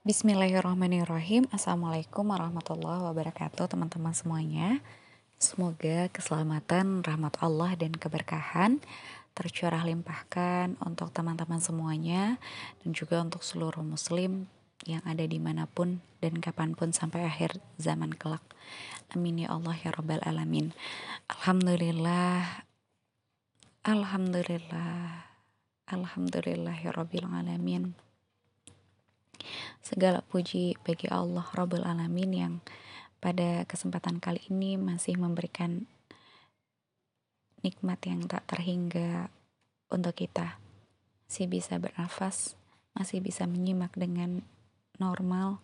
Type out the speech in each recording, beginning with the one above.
Bismillahirrahmanirrahim Assalamualaikum warahmatullahi wabarakatuh teman-teman semuanya Semoga keselamatan, rahmat Allah dan keberkahan tercurah limpahkan untuk teman-teman semuanya dan juga untuk seluruh muslim yang ada di mana pun dan kapan pun sampai akhir zaman kelak. Amin ya Allah ya Rabbal Alamin. Alhamdulillah, Alhamdulillah, Alhamdulillah ya Rabbil Alamin. Segala puji bagi Allah Rabbul Alamin yang pada kesempatan kali ini masih memberikan nikmat yang tak terhingga untuk kita. Masih bisa bernafas, masih bisa menyimak dengan normal,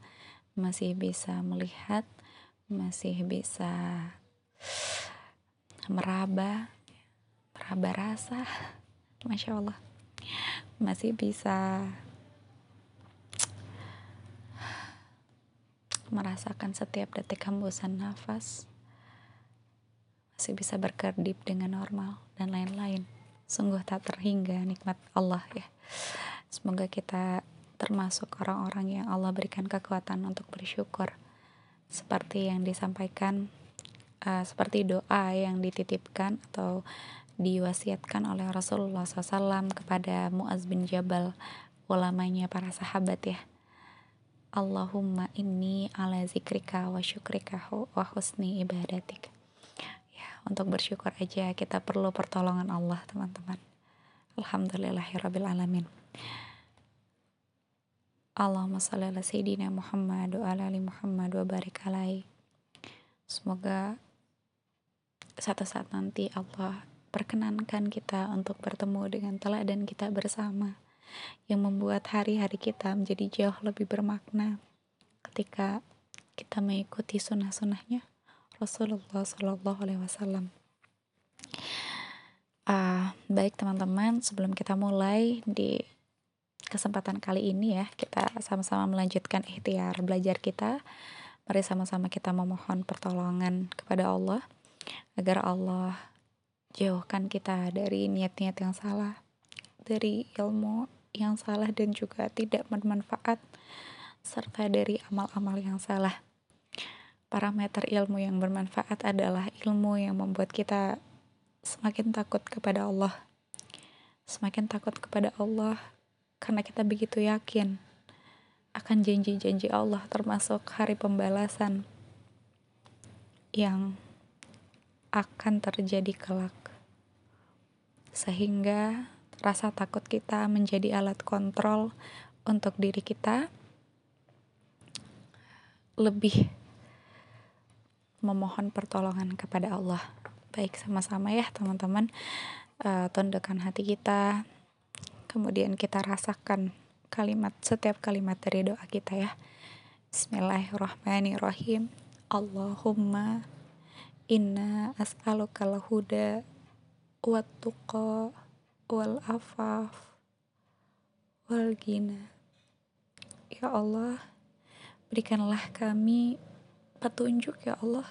masih bisa melihat, masih bisa meraba, meraba rasa, masya Allah, masih bisa merasakan setiap detik hembusan nafas, masih bisa berkedip dengan normal, dan lain-lain. Sungguh tak terhingga nikmat Allah ya. Semoga kita termasuk orang-orang yang Allah berikan kekuatan untuk bersyukur. Seperti yang disampaikan, uh, seperti doa yang dititipkan atau diwasiatkan oleh Rasulullah SAW kepada Muaz bin Jabal, ulamanya para sahabat ya Allahumma inni ala zikrika wa syukrika wa husni ibadatik. Ya, untuk bersyukur aja kita perlu pertolongan Allah, teman-teman. Alhamdulillahirabbil alamin. Allahumma salli ala sayyidina Muhammad wa ala ali Muhammad wa barik alaihi. Semoga satu saat nanti Allah perkenankan kita untuk bertemu dengan teladan kita bersama yang membuat hari-hari kita menjadi jauh lebih bermakna ketika kita mengikuti sunnah-sunnahnya Rasulullah Shallallahu Alaihi Wasallam. Uh, baik teman-teman, sebelum kita mulai di kesempatan kali ini ya, kita sama-sama melanjutkan ikhtiar belajar kita. Mari sama-sama kita memohon pertolongan kepada Allah agar Allah jauhkan kita dari niat-niat yang salah, dari ilmu yang salah dan juga tidak bermanfaat serta dari amal-amal yang salah. Parameter ilmu yang bermanfaat adalah ilmu yang membuat kita semakin takut kepada Allah. Semakin takut kepada Allah karena kita begitu yakin akan janji-janji Allah termasuk hari pembalasan yang akan terjadi kelak. Sehingga rasa takut kita menjadi alat kontrol untuk diri kita lebih memohon pertolongan kepada Allah. Baik sama-sama ya teman-teman, uh, tundukkan hati kita, kemudian kita rasakan kalimat setiap kalimat dari doa kita ya. Bismillahirrahmanirrahim. Allahumma inna as'aluka huda wa tuqa wal afaf. Wal gina ya Allah berikanlah kami petunjuk ya Allah.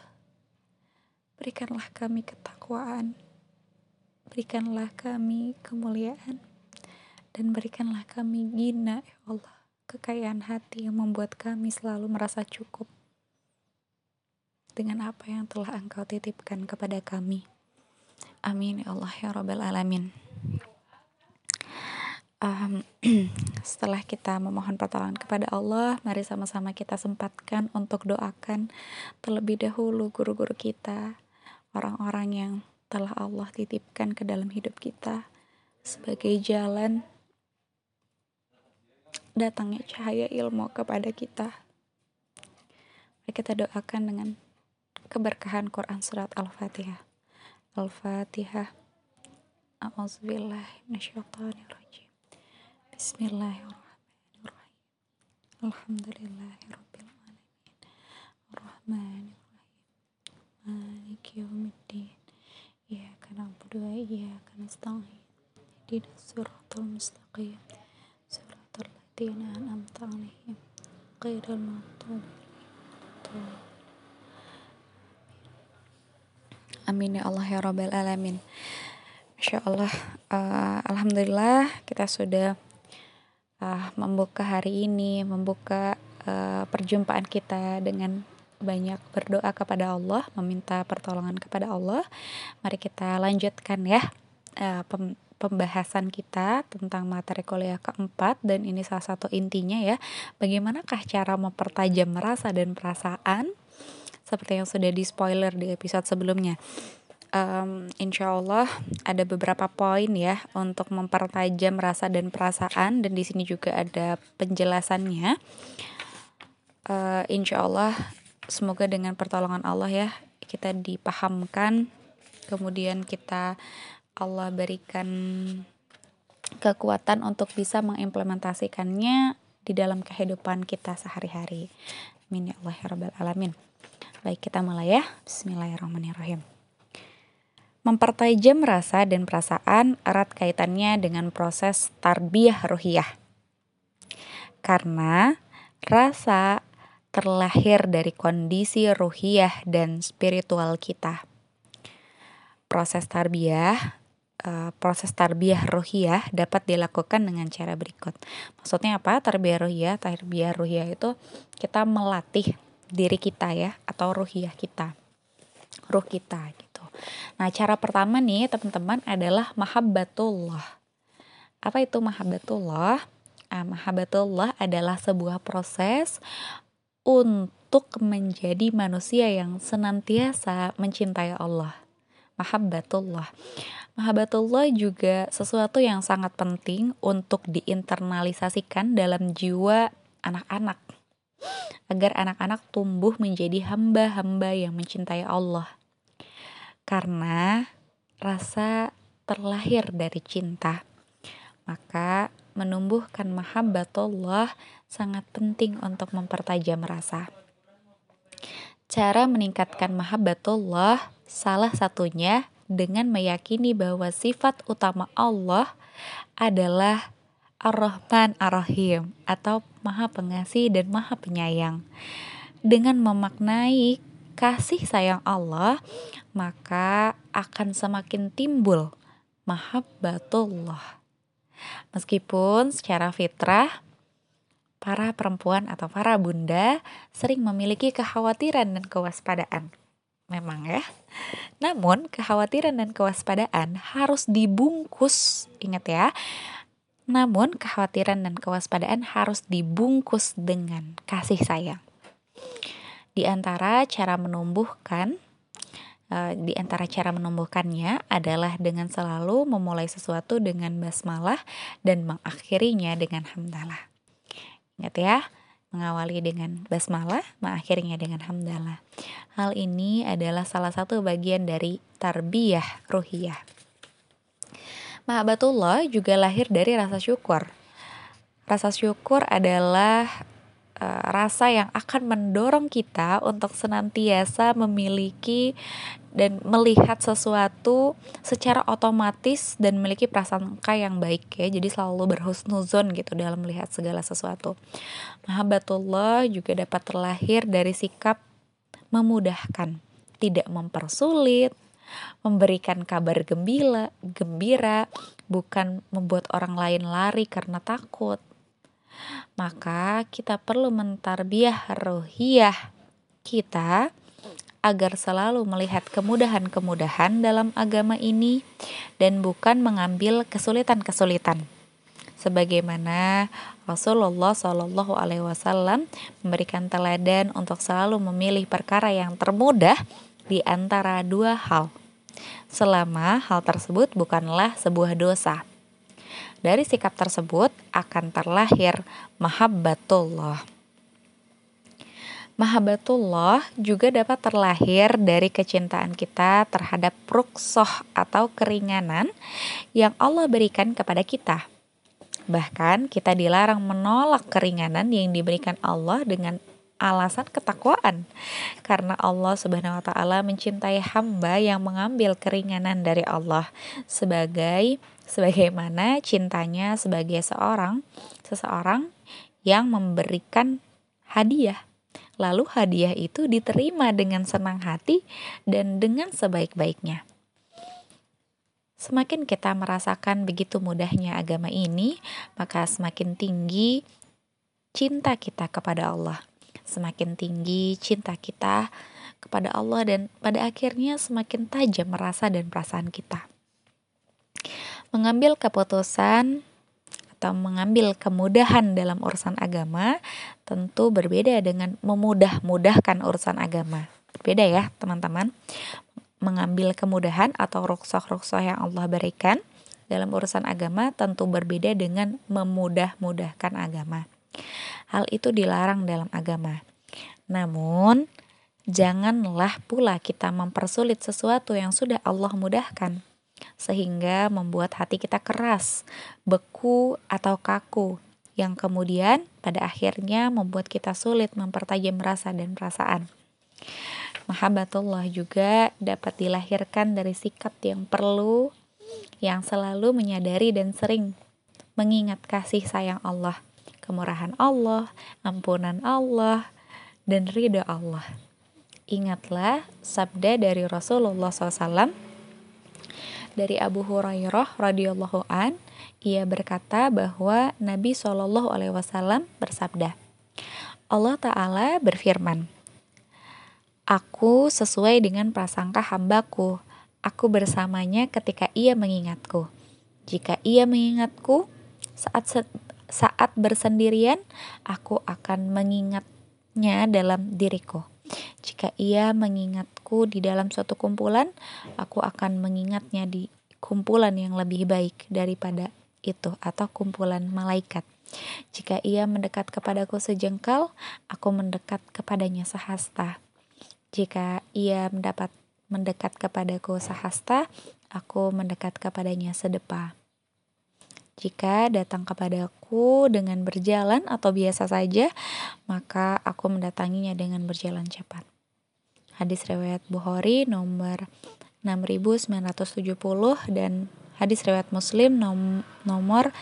Berikanlah kami ketakwaan. Berikanlah kami kemuliaan. Dan berikanlah kami gina ya Allah. Kekayaan hati yang membuat kami selalu merasa cukup dengan apa yang telah Engkau titipkan kepada kami. Amin ya Allah ya Rabbal Alamin um, setelah kita memohon pertolongan kepada Allah, mari sama-sama kita sempatkan untuk doakan terlebih dahulu guru-guru kita, orang-orang yang telah Allah titipkan ke dalam hidup kita sebagai jalan datangnya cahaya ilmu kepada kita. Mari kita doakan dengan keberkahan Quran Surat Al-Fatihah. Al-Fatihah. A'udzubillahi minasyaitonirrajim. Bismillahirrahmanirrahim. Alhamdulillahirabbil alamin. Arrahmanirrahim. Maliki yaumiddin. Iyyaka na'budu wa iyyaka nasta'in. Ihdinas siratal mustaqim. Siratal ladzina an'amta 'alaihim ghairil maghdubi Amin ya Allah ya Rabbal Alamin. Masya Allah, uh, Alhamdulillah kita sudah uh, membuka hari ini, membuka uh, perjumpaan kita dengan banyak berdoa kepada Allah, meminta pertolongan kepada Allah. Mari kita lanjutkan ya uh, pembahasan kita tentang materi kuliah keempat dan ini salah satu intinya ya. Bagaimanakah cara mempertajam rasa dan perasaan seperti yang sudah di spoiler di episode sebelumnya. Um, insya Allah ada beberapa poin ya untuk mempertajam rasa dan perasaan dan di sini juga ada penjelasannya. Uh, insya Allah semoga dengan pertolongan Allah ya kita dipahamkan kemudian kita Allah berikan kekuatan untuk bisa mengimplementasikannya di dalam kehidupan kita sehari-hari. Amin ya Allah ya Rabbal Alamin. Baik kita mulai ya. Bismillahirrahmanirrahim. Mempertajam rasa dan perasaan erat kaitannya dengan proses tarbiyah ruhiyah. Karena rasa terlahir dari kondisi ruhiyah dan spiritual kita. Proses tarbiyah uh, proses tarbiyah ruhiyah dapat dilakukan dengan cara berikut. Maksudnya apa? Tarbiyah ruhiyah, tarbiyah ruhiyah itu kita melatih diri kita ya atau ruhiyah kita. Ruh kita gitu. Nah, cara pertama nih teman-teman adalah mahabbatullah. Apa itu mahabbatullah? Ah, mahabbatullah adalah sebuah proses untuk menjadi manusia yang senantiasa mencintai Allah. Mahabbatullah. Mahabbatullah juga sesuatu yang sangat penting untuk diinternalisasikan dalam jiwa anak-anak. Agar anak-anak tumbuh menjadi hamba-hamba yang mencintai Allah. Karena rasa terlahir dari cinta. Maka menumbuhkan mahabbatullah sangat penting untuk mempertajam rasa. Cara meningkatkan mahabbatullah salah satunya dengan meyakini bahwa sifat utama Allah adalah Ar-Rahman Ar-Rahim atau Maha Pengasih dan Maha Penyayang. Dengan memaknai kasih sayang Allah, maka akan semakin timbul mahabbatullah. Meskipun secara fitrah para perempuan atau para bunda sering memiliki kekhawatiran dan kewaspadaan. Memang ya. Namun, kekhawatiran dan kewaspadaan harus dibungkus, ingat ya. Namun, kekhawatiran dan kewaspadaan harus dibungkus dengan kasih sayang. Di antara cara menumbuhkan Eh, di antara cara menumbuhkannya adalah dengan selalu memulai sesuatu dengan basmalah dan mengakhirinya dengan hamdalah. Ingat ya, mengawali dengan basmalah, mengakhirinya dengan hamdalah. Hal ini adalah salah satu bagian dari tarbiyah ruhiyah. Mahabatullah juga lahir dari rasa syukur. Rasa syukur adalah uh, rasa yang akan mendorong kita untuk senantiasa memiliki dan melihat sesuatu secara otomatis dan memiliki prasangka yang baik ya jadi selalu berhusnuzon gitu dalam melihat segala sesuatu mahabbatullah juga dapat terlahir dari sikap memudahkan tidak mempersulit memberikan kabar gembira gembira bukan membuat orang lain lari karena takut maka kita perlu mentarbiah rohiyah kita agar selalu melihat kemudahan-kemudahan dalam agama ini dan bukan mengambil kesulitan-kesulitan. Sebagaimana Rasulullah Shallallahu Alaihi Wasallam memberikan teladan untuk selalu memilih perkara yang termudah di antara dua hal, selama hal tersebut bukanlah sebuah dosa. Dari sikap tersebut akan terlahir mahabbatullah. Mahabbatullah juga dapat terlahir dari kecintaan kita terhadap ruksoh atau keringanan yang Allah berikan kepada kita. Bahkan kita dilarang menolak keringanan yang diberikan Allah dengan alasan ketakwaan karena Allah Subhanahu wa taala mencintai hamba yang mengambil keringanan dari Allah sebagai sebagaimana cintanya sebagai seorang seseorang yang memberikan hadiah. Lalu hadiah itu diterima dengan senang hati dan dengan sebaik-baiknya. Semakin kita merasakan begitu mudahnya agama ini, maka semakin tinggi cinta kita kepada Allah. Semakin tinggi cinta kita kepada Allah dan pada akhirnya semakin tajam rasa dan perasaan kita. Mengambil keputusan atau mengambil kemudahan dalam urusan agama tentu berbeda dengan memudah-mudahkan urusan agama. Berbeda ya, teman-teman. Mengambil kemudahan atau rukshoh-rukshoh yang Allah berikan dalam urusan agama tentu berbeda dengan memudah-mudahkan agama. Hal itu dilarang dalam agama. Namun, janganlah pula kita mempersulit sesuatu yang sudah Allah mudahkan sehingga membuat hati kita keras, beku atau kaku yang kemudian pada akhirnya membuat kita sulit mempertajam rasa dan perasaan. Mahabbatullah juga dapat dilahirkan dari sikap yang perlu yang selalu menyadari dan sering mengingat kasih sayang Allah, kemurahan Allah, ampunan Allah, dan ridha Allah. Ingatlah sabda dari Rasulullah SAW dari Abu Hurairah radhiyallahu an ia berkata bahwa Nabi Shallallahu alaihi wasallam bersabda Allah taala berfirman Aku sesuai dengan prasangka hambaku aku bersamanya ketika ia mengingatku jika ia mengingatku saat saat bersendirian aku akan mengingatnya dalam diriku jika ia mengingatku di dalam suatu kumpulan, aku akan mengingatnya di kumpulan yang lebih baik daripada itu atau kumpulan malaikat. Jika ia mendekat kepadaku sejengkal, aku mendekat kepadanya sehasta. Jika ia mendapat mendekat kepadaku sehasta, aku mendekat kepadanya sedepa. Jika datang kepadaku dengan berjalan atau biasa saja, maka aku mendatanginya dengan berjalan cepat. Hadis riwayat Bukhari nomor 6970 dan hadis riwayat Muslim nom nomor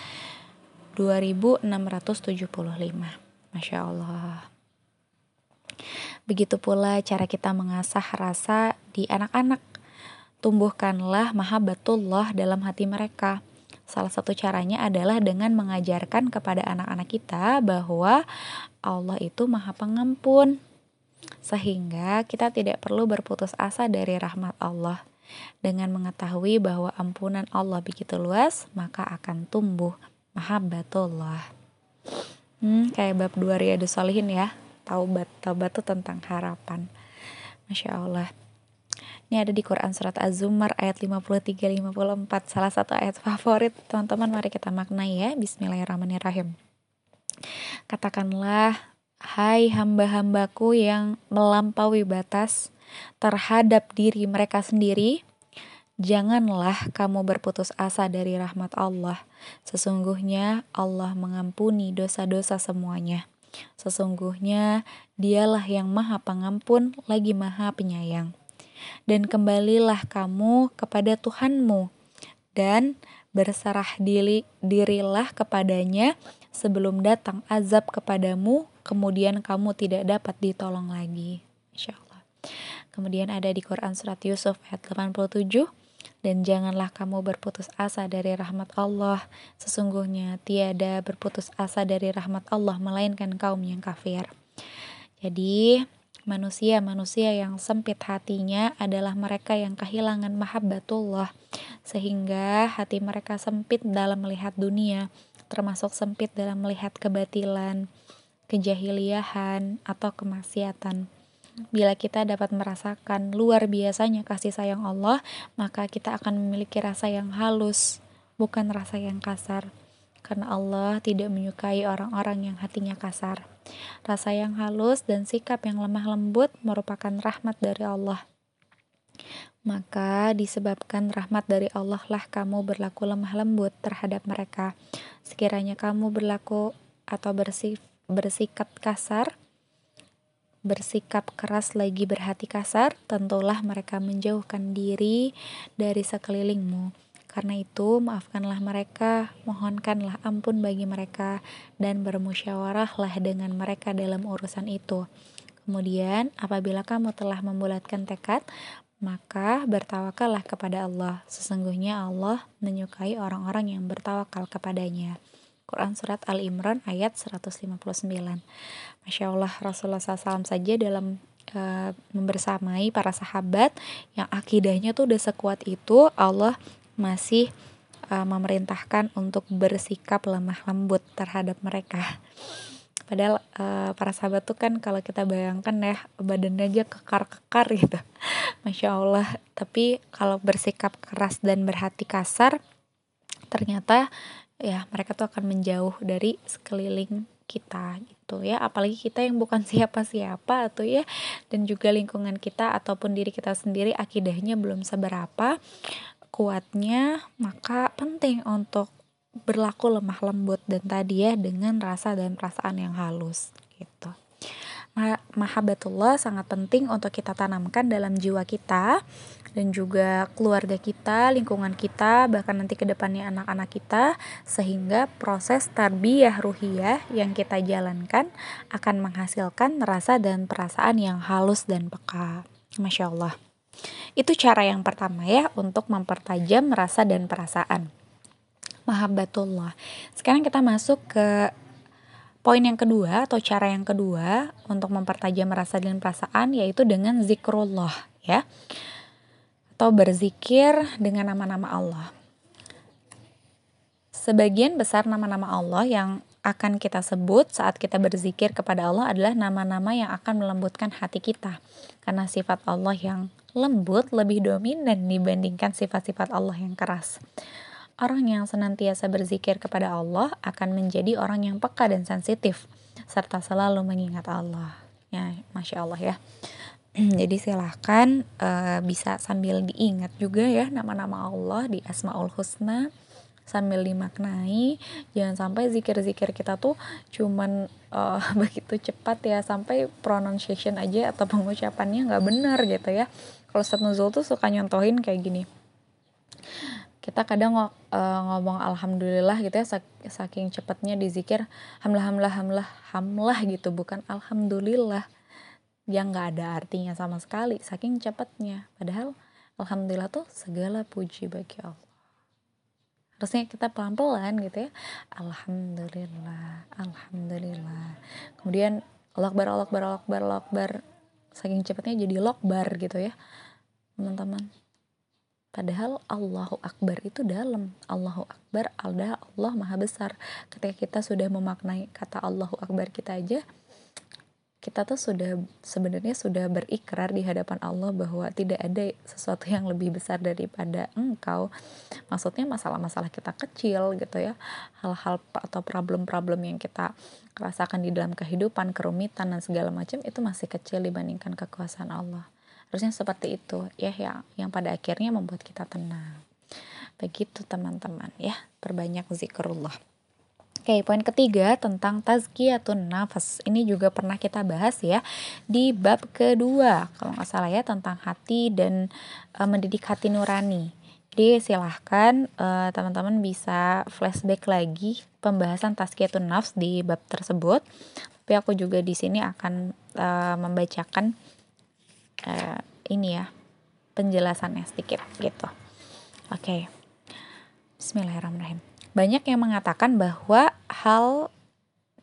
2675. Masya Allah. Begitu pula cara kita mengasah rasa di anak-anak. Tumbuhkanlah mahabbatullah dalam hati mereka Salah satu caranya adalah dengan mengajarkan kepada anak-anak kita bahwa Allah itu Maha Pengampun. Sehingga kita tidak perlu berputus asa dari rahmat Allah. Dengan mengetahui bahwa ampunan Allah begitu luas, maka akan tumbuh mahabbatullah. Hmm, kayak bab 2 Riyadus Solihin ya. Taubat, taubat itu tentang harapan. Masya Allah. Ini ada di Quran Surat Az-Zumar ayat 53-54 Salah satu ayat favorit Teman-teman. Mari kita maknai ya. Bismillahirrahmanirrahim. Katakanlah Hai hamba-hambaku yang melampaui batas terhadap diri mereka sendiri, janganlah kamu berputus asa dari rahmat Allah. Sesungguhnya Allah mengampuni dosa-dosa semuanya. Sesungguhnya Dialah yang Maha Pengampun lagi Maha Penyayang dan kembalilah kamu kepada Tuhanmu. Dan berserah diri dirilah kepadanya sebelum datang azab kepadamu kemudian kamu tidak dapat ditolong lagi. Insyaallah. Kemudian ada di Quran surat Yusuf ayat 87 dan janganlah kamu berputus asa dari rahmat Allah. Sesungguhnya tiada berputus asa dari rahmat Allah melainkan kaum yang kafir. Jadi Manusia-manusia yang sempit hatinya adalah mereka yang kehilangan mahabbatullah, sehingga hati mereka sempit dalam melihat dunia, termasuk sempit dalam melihat kebatilan, kejahiliahan, atau kemaksiatan. Bila kita dapat merasakan luar biasanya kasih sayang Allah, maka kita akan memiliki rasa yang halus, bukan rasa yang kasar karena Allah tidak menyukai orang-orang yang hatinya kasar. Rasa yang halus dan sikap yang lemah lembut merupakan rahmat dari Allah. Maka disebabkan rahmat dari Allah lah kamu berlaku lemah lembut terhadap mereka. Sekiranya kamu berlaku atau bersif, bersikap kasar, bersikap keras lagi berhati kasar, tentulah mereka menjauhkan diri dari sekelilingmu karena itu, maafkanlah mereka, mohonkanlah ampun bagi mereka, dan bermusyawarahlah dengan mereka dalam urusan itu. Kemudian, apabila kamu telah membulatkan tekad, maka bertawakallah kepada Allah. Sesungguhnya Allah menyukai orang-orang yang bertawakal kepadanya. Quran Surat Al Imran ayat 159 Masya Allah Rasulullah SAW saja dalam uh, membersamai para sahabat yang akidahnya tuh udah sekuat itu Allah masih uh, memerintahkan untuk bersikap lemah lembut terhadap mereka. Padahal uh, para sahabat tuh kan kalau kita bayangkan ya badannya aja kekar-kekar gitu. Masya Allah. Tapi kalau bersikap keras dan berhati kasar ternyata ya mereka tuh akan menjauh dari sekeliling kita gitu ya. Apalagi kita yang bukan siapa-siapa atau ya. Dan juga lingkungan kita ataupun diri kita sendiri akidahnya belum seberapa kuatnya maka penting untuk berlaku lemah lembut dan tadi ya dengan rasa dan perasaan yang halus gitu mahabbatullah sangat penting untuk kita tanamkan dalam jiwa kita dan juga keluarga kita, lingkungan kita, bahkan nanti ke depannya anak-anak kita sehingga proses tarbiyah ruhiyah yang kita jalankan akan menghasilkan rasa dan perasaan yang halus dan peka. Masya Allah. Itu cara yang pertama ya untuk mempertajam rasa dan perasaan. Mahabbatullah. Sekarang kita masuk ke Poin yang kedua atau cara yang kedua untuk mempertajam rasa dan perasaan yaitu dengan zikrullah ya. Atau berzikir dengan nama-nama Allah. Sebagian besar nama-nama Allah yang akan kita sebut saat kita berzikir kepada Allah adalah nama-nama yang akan melembutkan hati kita. Karena sifat Allah yang lembut lebih dominan dibandingkan sifat-sifat Allah yang keras. Orang yang senantiasa berzikir kepada Allah akan menjadi orang yang peka dan sensitif, serta selalu mengingat Allah. Ya, masya Allah ya. Jadi silahkan uh, bisa sambil diingat juga ya nama-nama Allah di Asmaul Husna sambil dimaknai. Jangan sampai zikir-zikir kita tuh cuman uh, begitu cepat ya sampai pronunciation aja atau pengucapannya nggak benar gitu ya. Kalau Ustadz Nuzul tuh suka nyontohin kayak gini. Kita kadang uh, ngomong alhamdulillah gitu ya saking cepatnya dizikir hamlah hamlah hamlah hamlah gitu. Bukan alhamdulillah. Yang nggak ada artinya sama sekali saking cepatnya. Padahal alhamdulillah tuh segala puji bagi Allah harusnya kita pelan pelan gitu ya alhamdulillah alhamdulillah kemudian Allah akbar Allah akbar saking cepatnya jadi lokbar gitu ya teman-teman Padahal Allahu Akbar itu dalam. Allahu Akbar ada Allah Maha Besar. Ketika kita sudah memaknai kata Allahu Akbar kita aja, kita tuh sudah sebenarnya sudah berikrar di hadapan Allah bahwa tidak ada sesuatu yang lebih besar daripada engkau. Maksudnya masalah-masalah kita kecil gitu ya. Hal-hal atau problem-problem yang kita rasakan di dalam kehidupan, kerumitan dan segala macam itu masih kecil dibandingkan kekuasaan Allah harusnya seperti itu ya yang yang pada akhirnya membuat kita tenang begitu teman-teman ya perbanyak zikrullah Oke, poin ketiga tentang tazkiyatun nafas. Ini juga pernah kita bahas ya di bab kedua, kalau nggak salah ya tentang hati dan e, mendidik hati nurani. Jadi silahkan teman teman-teman bisa flashback lagi pembahasan tazkiyatun nafs di bab tersebut. Tapi aku juga di sini akan e, membacakan uh, ini ya penjelasannya sedikit gitu. Oke. Bismillahirrahmanirrahim. Banyak yang mengatakan bahwa hal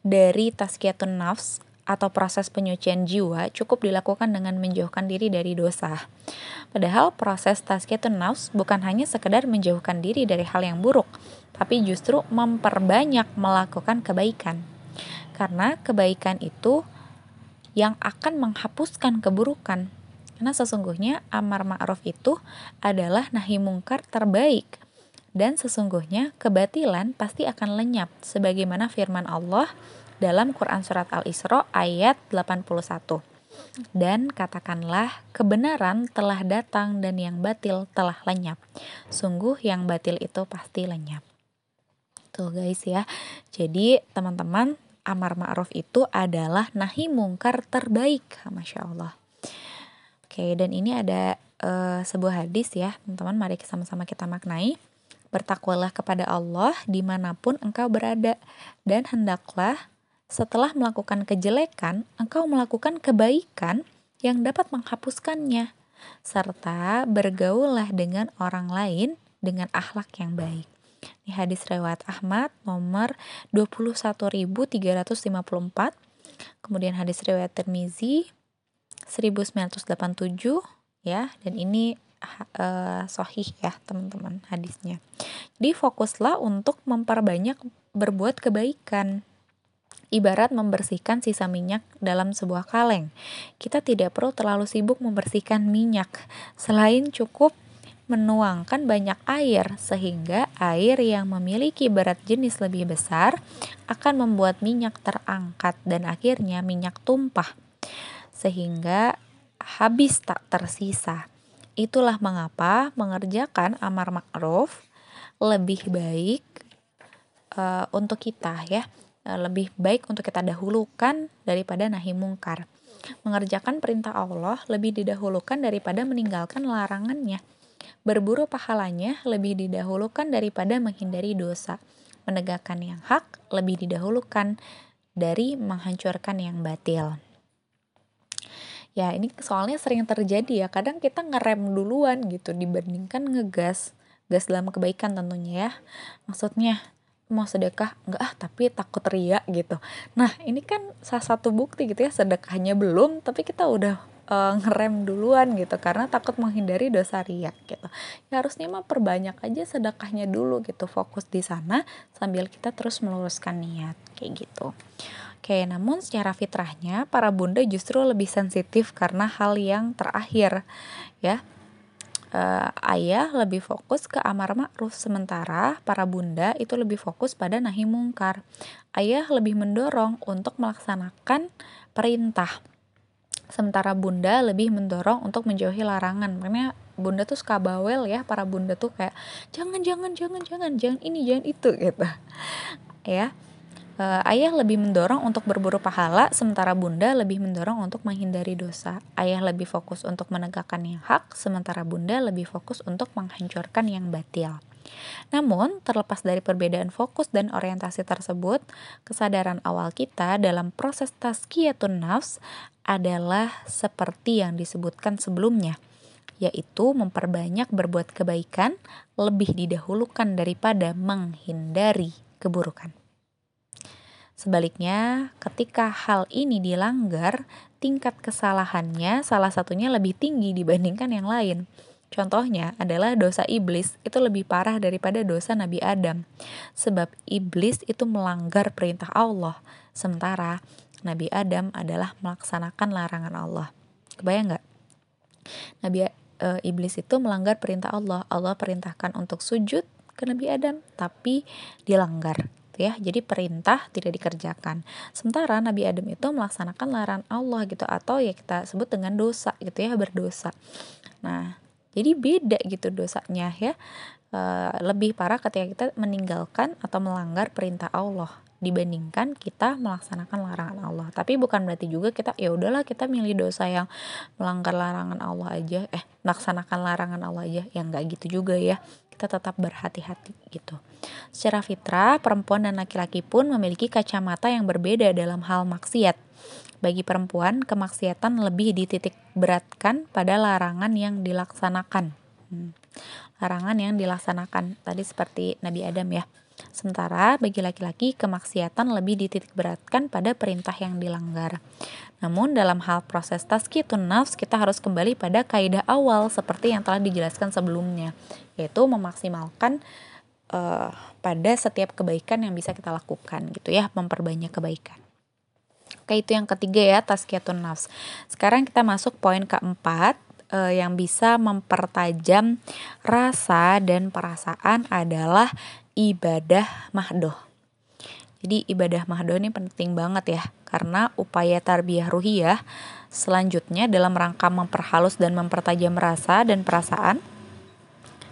dari tazkiyatun nafs atau proses penyucian jiwa cukup dilakukan dengan menjauhkan diri dari dosa. Padahal proses tazkiyatun nafs bukan hanya sekedar menjauhkan diri dari hal yang buruk, tapi justru memperbanyak melakukan kebaikan. Karena kebaikan itu yang akan menghapuskan keburukan. Karena sesungguhnya amar ma'ruf itu adalah nahi mungkar terbaik. Dan sesungguhnya kebatilan pasti akan lenyap sebagaimana firman Allah dalam Quran surat Al-Isra ayat 81. Dan katakanlah kebenaran telah datang dan yang batil telah lenyap. Sungguh yang batil itu pasti lenyap. Tuh guys ya. Jadi teman-teman amar ma'ruf itu adalah nahi mungkar terbaik. Masya Allah. Oke, dan ini ada uh, sebuah hadis ya, teman-teman. Mari sama-sama kita maknai. Bertakwalah kepada Allah di mana pun engkau berada, dan hendaklah setelah melakukan kejelekan, engkau melakukan kebaikan yang dapat menghapuskannya, serta bergaullah dengan orang lain dengan akhlak yang baik. Ini hadis riwayat Ahmad nomor 21354. Kemudian hadis riwayat Tirmizi 1987 ya dan ini uh, sohih ya teman-teman hadisnya. Jadi fokuslah untuk memperbanyak berbuat kebaikan. Ibarat membersihkan sisa minyak dalam sebuah kaleng. Kita tidak perlu terlalu sibuk membersihkan minyak, selain cukup menuangkan banyak air, sehingga air yang memiliki berat jenis lebih besar akan membuat minyak terangkat dan akhirnya minyak tumpah, sehingga habis tak tersisa. Itulah mengapa mengerjakan amar ma'ruf lebih baik uh, untuk kita ya, uh, lebih baik untuk kita dahulukan daripada nahi mungkar. Mengerjakan perintah Allah lebih didahulukan daripada meninggalkan larangannya. Berburu pahalanya lebih didahulukan daripada menghindari dosa. Menegakkan yang hak lebih didahulukan dari menghancurkan yang batil ya ini soalnya sering terjadi ya. Kadang kita ngerem duluan gitu dibandingkan ngegas gas dalam kebaikan tentunya ya. Maksudnya mau sedekah? Enggak ah tapi takut ria gitu. Nah ini kan salah satu bukti gitu ya sedekahnya belum tapi kita udah uh, ngerem duluan gitu karena takut menghindari dosa ria gitu. Ya harusnya mah perbanyak aja sedekahnya dulu gitu fokus di sana sambil kita terus meluruskan niat kayak gitu Oke, namun secara fitrahnya para bunda justru lebih sensitif karena hal yang terakhir, ya. Uh, ayah lebih fokus ke amar ma'ruf sementara para bunda itu lebih fokus pada nahi mungkar. Ayah lebih mendorong untuk melaksanakan perintah. Sementara bunda lebih mendorong untuk menjauhi larangan. Makanya bunda tuh suka bawel ya, para bunda tuh kayak jangan jangan jangan jangan jangan ini jangan itu gitu. Ya Uh, ayah lebih mendorong untuk berburu pahala, sementara bunda lebih mendorong untuk menghindari dosa. Ayah lebih fokus untuk menegakkan yang hak, sementara bunda lebih fokus untuk menghancurkan yang batil. Namun, terlepas dari perbedaan fokus dan orientasi tersebut, kesadaran awal kita dalam proses tazkiyatun nafs adalah seperti yang disebutkan sebelumnya, yaitu memperbanyak berbuat kebaikan lebih didahulukan daripada menghindari keburukan. Sebaliknya, ketika hal ini dilanggar, tingkat kesalahannya salah satunya lebih tinggi dibandingkan yang lain. Contohnya adalah dosa iblis itu lebih parah daripada dosa Nabi Adam. Sebab iblis itu melanggar perintah Allah, sementara Nabi Adam adalah melaksanakan larangan Allah. Kebayang nggak? Nabi e, iblis itu melanggar perintah Allah. Allah perintahkan untuk sujud ke Nabi Adam, tapi dilanggar ya. Jadi perintah tidak dikerjakan. Sementara Nabi Adam itu melaksanakan larangan Allah gitu atau ya kita sebut dengan dosa gitu ya berdosa. Nah jadi beda gitu dosanya ya. E, lebih parah ketika kita meninggalkan atau melanggar perintah Allah dibandingkan kita melaksanakan larangan Allah. Tapi bukan berarti juga kita ya udahlah kita milih dosa yang melanggar larangan Allah aja, eh melaksanakan larangan Allah aja. Yang enggak gitu juga ya kita tetap berhati-hati gitu. Secara fitrah, perempuan dan laki-laki pun memiliki kacamata yang berbeda dalam hal maksiat. Bagi perempuan, kemaksiatan lebih dititik beratkan pada larangan yang dilaksanakan. Hmm. Larangan yang dilaksanakan tadi seperti Nabi Adam ya. Sementara bagi laki-laki kemaksiatan lebih dititik beratkan pada perintah yang dilanggar. Namun dalam hal proses tazkiyatun nafs kita harus kembali pada kaidah awal seperti yang telah dijelaskan sebelumnya, yaitu memaksimalkan uh, pada setiap kebaikan yang bisa kita lakukan gitu ya, memperbanyak kebaikan. Oke, itu yang ketiga ya, tazkiyatun nafs. Sekarang kita masuk poin keempat uh, yang bisa mempertajam rasa dan perasaan adalah ibadah mahdoh. Jadi ibadah mahdoh ini penting banget ya karena upaya tarbiyah ruhiyah selanjutnya dalam rangka memperhalus dan mempertajam rasa dan perasaan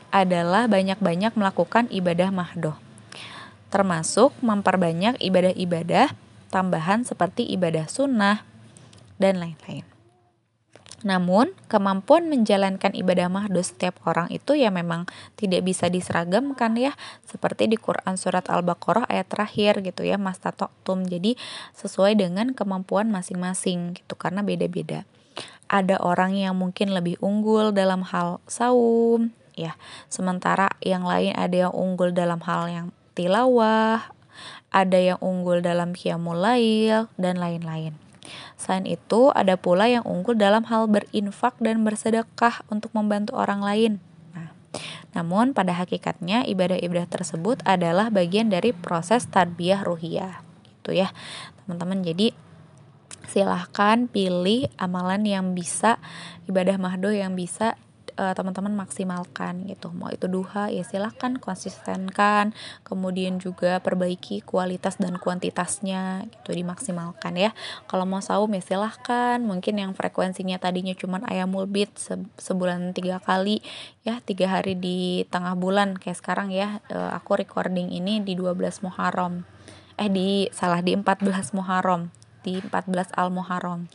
adalah banyak-banyak melakukan ibadah mahdoh. Termasuk memperbanyak ibadah-ibadah tambahan seperti ibadah sunnah dan lain-lain. Namun, kemampuan menjalankan ibadah mahdoh setiap orang itu ya memang tidak bisa diseragamkan ya. Seperti di Quran surat Al-Baqarah ayat terakhir gitu ya, mastatoktum. Jadi sesuai dengan kemampuan masing-masing gitu karena beda-beda. Ada orang yang mungkin lebih unggul dalam hal saum, ya. Sementara yang lain ada yang unggul dalam hal yang tilawah, ada yang unggul dalam qiyamul dan lain-lain. Selain itu, ada pula yang unggul dalam hal berinfak dan bersedekah untuk membantu orang lain. Nah, namun pada hakikatnya ibadah-ibadah tersebut adalah bagian dari proses tarbiyah ruhiyah. Gitu ya, teman-teman. Jadi silahkan pilih amalan yang bisa ibadah mahdoh yang bisa uh, teman-teman maksimalkan gitu. Mau itu duha ya silahkan konsistenkan. Kemudian juga perbaiki kualitas dan kuantitasnya gitu dimaksimalkan ya. Kalau mau saum ya silahkan mungkin yang frekuensinya tadinya cuma ayamul bit se sebulan tiga kali ya tiga hari di tengah bulan. Kayak sekarang ya uh, aku recording ini di 12 Muharram. Eh di salah di 14 Muharram di 14 Al Muharram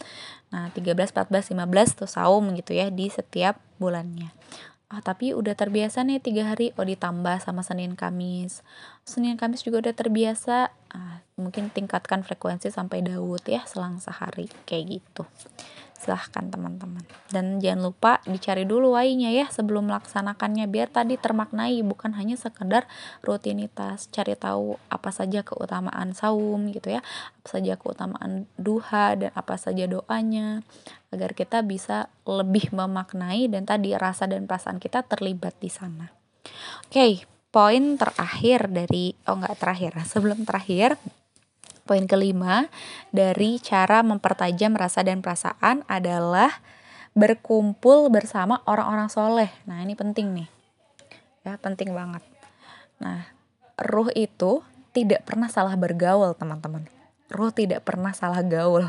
Nah, 13, 14, 15 tuh saum gitu ya di setiap bulannya. Ah, tapi udah terbiasa nih tiga hari, oh ditambah sama Senin Kamis. Senin Kamis juga udah terbiasa, ah, mungkin tingkatkan frekuensi sampai Daud ya selang sehari kayak gitu silahkan teman-teman. Dan jangan lupa dicari dulu wainya ya sebelum melaksanakannya biar tadi termaknai bukan hanya sekedar rutinitas cari tahu apa saja keutamaan saum gitu ya apa saja keutamaan duha dan apa saja doanya agar kita bisa lebih memaknai dan tadi rasa dan perasaan kita terlibat di sana. Oke okay, poin terakhir dari oh enggak terakhir sebelum terakhir Poin kelima dari cara mempertajam rasa dan perasaan adalah berkumpul bersama orang-orang soleh. Nah ini penting nih, ya penting banget. Nah ruh itu tidak pernah salah bergaul teman-teman. Ruh tidak pernah salah gaul.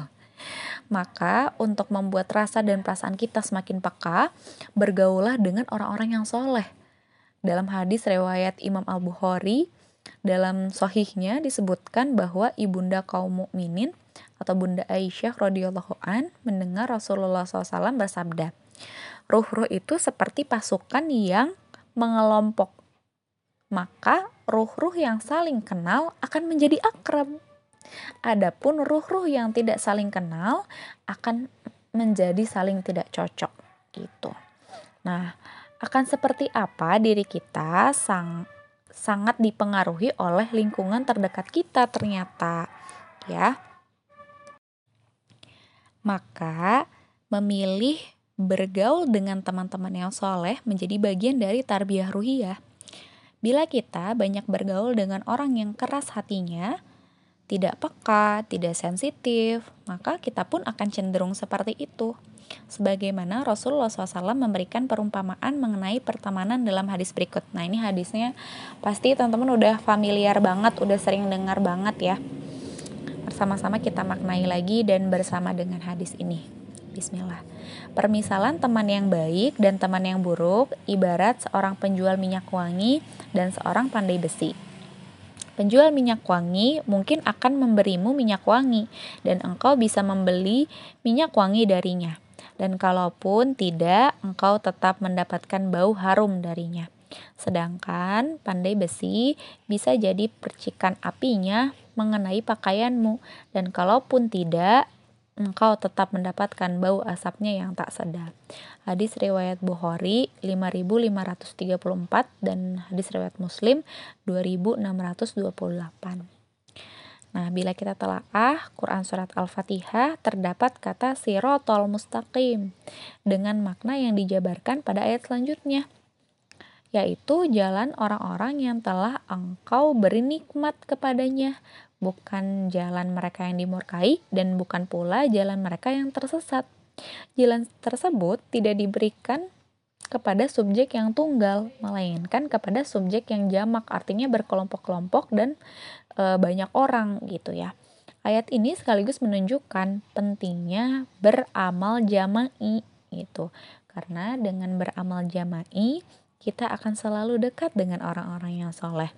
Maka untuk membuat rasa dan perasaan kita semakin peka, bergaulah dengan orang-orang yang soleh. Dalam hadis riwayat Imam Al-Bukhari, dalam sohihnya disebutkan bahwa ibunda kaum mukminin atau bunda Aisyah radhiyallahu an mendengar Rasulullah SAW bersabda, ruh-ruh itu seperti pasukan yang mengelompok. Maka ruh-ruh yang saling kenal akan menjadi akrab. Adapun ruh-ruh yang tidak saling kenal akan menjadi saling tidak cocok gitu. Nah, akan seperti apa diri kita sang sangat dipengaruhi oleh lingkungan terdekat kita ternyata ya. Maka memilih bergaul dengan teman-teman yang soleh menjadi bagian dari tarbiyah ruhiyah. Bila kita banyak bergaul dengan orang yang keras hatinya tidak peka, tidak sensitif, maka kita pun akan cenderung seperti itu sebagaimana Rasulullah SAW memberikan perumpamaan mengenai pertemanan dalam hadis berikut. Nah ini hadisnya pasti teman-teman udah familiar banget, udah sering dengar banget ya. Bersama-sama kita maknai lagi dan bersama dengan hadis ini. Bismillah. Permisalan teman yang baik dan teman yang buruk ibarat seorang penjual minyak wangi dan seorang pandai besi. Penjual minyak wangi mungkin akan memberimu minyak wangi, dan engkau bisa membeli minyak wangi darinya dan kalaupun tidak, engkau tetap mendapatkan bau harum darinya. Sedangkan pandai besi bisa jadi percikan apinya mengenai pakaianmu, dan kalaupun tidak, engkau tetap mendapatkan bau asapnya yang tak sedap. Hadis riwayat Bukhari 5534 dan hadis riwayat Muslim 2628. Nah, bila kita telaah Quran Surat Al-Fatihah terdapat kata sirotol mustaqim dengan makna yang dijabarkan pada ayat selanjutnya yaitu jalan orang-orang yang telah engkau beri nikmat kepadanya bukan jalan mereka yang dimurkai dan bukan pula jalan mereka yang tersesat. Jalan tersebut tidak diberikan kepada subjek yang tunggal, melainkan kepada subjek yang jamak, artinya berkelompok-kelompok dan e, banyak orang gitu ya. Ayat ini sekaligus menunjukkan pentingnya beramal jama'i gitu. Karena dengan beramal jama'i kita akan selalu dekat dengan orang-orang yang soleh.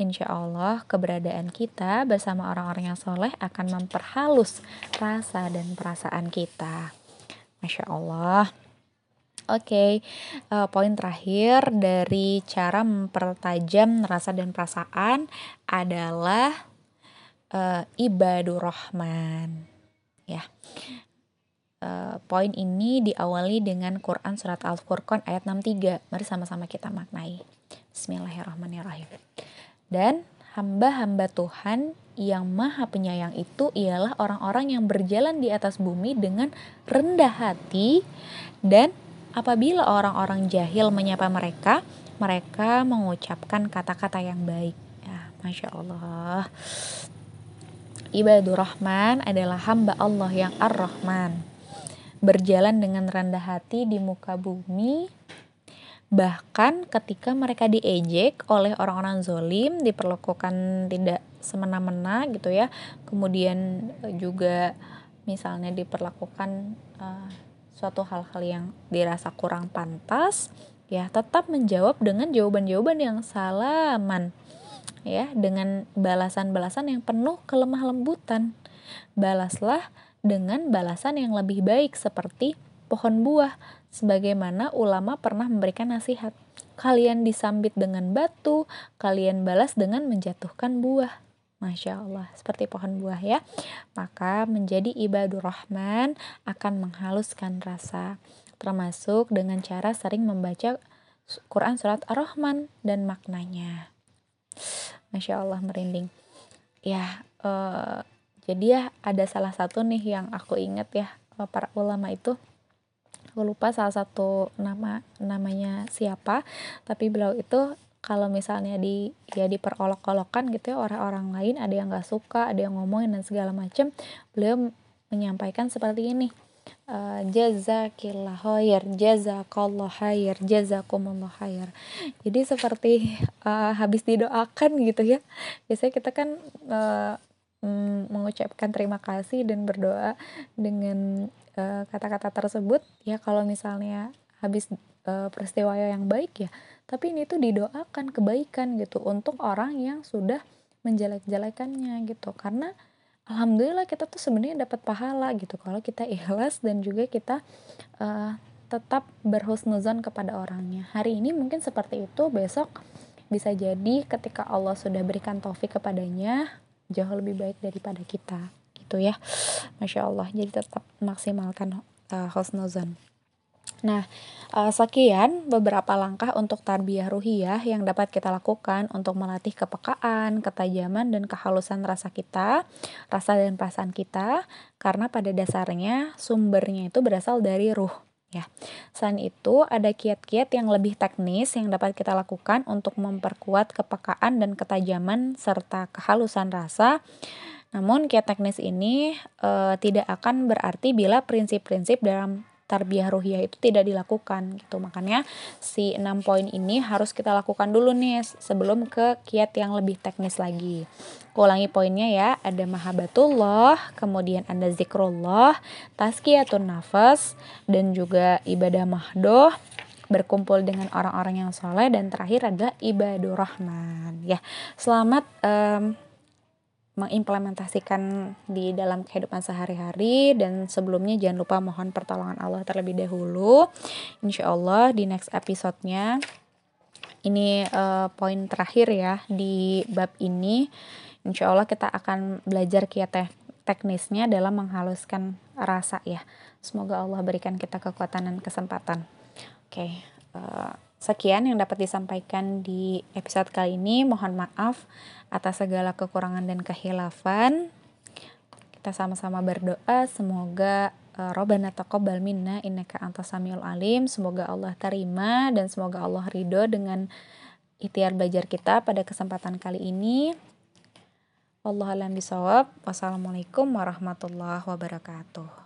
Insya Allah keberadaan kita bersama orang-orang yang soleh akan memperhalus rasa dan perasaan kita. Masya Allah. Oke, okay, uh, eh, poin terakhir dari cara mempertajam rasa dan perasaan adalah uh, ibadur rahman. Ya, uh, poin ini diawali dengan Quran surat Al-Furqan ayat 63. Mari sama-sama kita maknai. Bismillahirrahmanirrahim. Dan hamba-hamba Tuhan yang maha penyayang itu ialah orang-orang yang berjalan di atas bumi dengan rendah hati dan apabila orang-orang jahil menyapa mereka, mereka mengucapkan kata-kata yang baik. Ya, Masya Allah. Ibadur Rahman adalah hamba Allah yang Ar-Rahman. Berjalan dengan rendah hati di muka bumi, bahkan ketika mereka diejek oleh orang-orang zolim, diperlakukan tidak semena-mena gitu ya. Kemudian eh, juga misalnya diperlakukan uh, suatu hal-hal yang dirasa kurang pantas ya tetap menjawab dengan jawaban-jawaban yang salaman ya dengan balasan-balasan yang penuh kelemah lembutan. Balaslah dengan balasan yang lebih baik seperti pohon buah sebagaimana ulama pernah memberikan nasihat kalian disambit dengan batu kalian balas dengan menjatuhkan buah Masya Allah, seperti pohon buah ya. Maka menjadi ibadur rahman akan menghaluskan rasa. Termasuk dengan cara sering membaca Quran surat Ar-Rahman dan maknanya. Masya Allah merinding. Ya, uh, jadi ya ada salah satu nih yang aku ingat ya eh, para ulama itu. Aku lupa salah satu nama namanya siapa. Tapi beliau itu kalau misalnya di ya diperolok-olokan gitu ya orang-orang lain ada yang nggak suka ada yang ngomongin dan segala macam beliau menyampaikan seperti ini. Uh, jazakillah khair jazakallah khair jazakumullah khair. Jadi seperti uh, habis didoakan gitu ya. Biasanya kita kan uh, mengucapkan terima kasih dan berdoa dengan kata-kata uh, tersebut ya kalau misalnya habis uh, peristiwa yang baik ya tapi ini tuh didoakan kebaikan gitu untuk orang yang sudah menjelek-jelekannya gitu. Karena alhamdulillah kita tuh sebenarnya dapat pahala gitu kalau kita ikhlas dan juga kita uh, tetap berhusnuzon kepada orangnya. Hari ini mungkin seperti itu besok bisa jadi ketika Allah sudah berikan taufik kepadanya jauh lebih baik daripada kita gitu ya. Masya Allah. Jadi tetap maksimalkan uh, husnuzon. Nah, uh, sekian beberapa langkah untuk tarbiyah ruhiyah yang dapat kita lakukan untuk melatih kepekaan, ketajaman, dan kehalusan rasa kita, rasa dan perasaan kita, karena pada dasarnya sumbernya itu berasal dari ruh. Ya, selain itu ada kiat-kiat yang lebih teknis yang dapat kita lakukan untuk memperkuat kepekaan dan ketajaman serta kehalusan rasa. Namun kiat teknis ini e, tidak akan berarti bila prinsip-prinsip dalam tarbiyah ruhiyah itu tidak dilakukan gitu. Makanya si enam poin ini harus kita lakukan dulu nih sebelum ke kiat yang lebih teknis lagi. Ulangi poinnya ya, ada mahabatullah, kemudian ada zikrullah, tazkiyatun nafas dan juga ibadah mahdoh berkumpul dengan orang-orang yang soleh dan terakhir adalah ibadur rahman ya selamat um, mengimplementasikan di dalam kehidupan sehari-hari dan sebelumnya jangan lupa mohon pertolongan Allah terlebih dahulu. Insya Allah di next episode-nya ini uh, poin terakhir ya di bab ini. Insya Allah kita akan belajar kiat te teknisnya dalam menghaluskan rasa ya. Semoga Allah berikan kita kekuatan dan kesempatan. Oke okay, uh, eh, Sekian yang dapat disampaikan di episode kali ini. Mohon maaf atas segala kekurangan dan kehilafan. Kita sama-sama berdoa semoga uh, Robbana taqabbal minna innaka antas alim. Semoga Allah terima dan semoga Allah ridho dengan ikhtiar belajar kita pada kesempatan kali ini. Allah alam bisawab. Wassalamualaikum warahmatullahi wabarakatuh.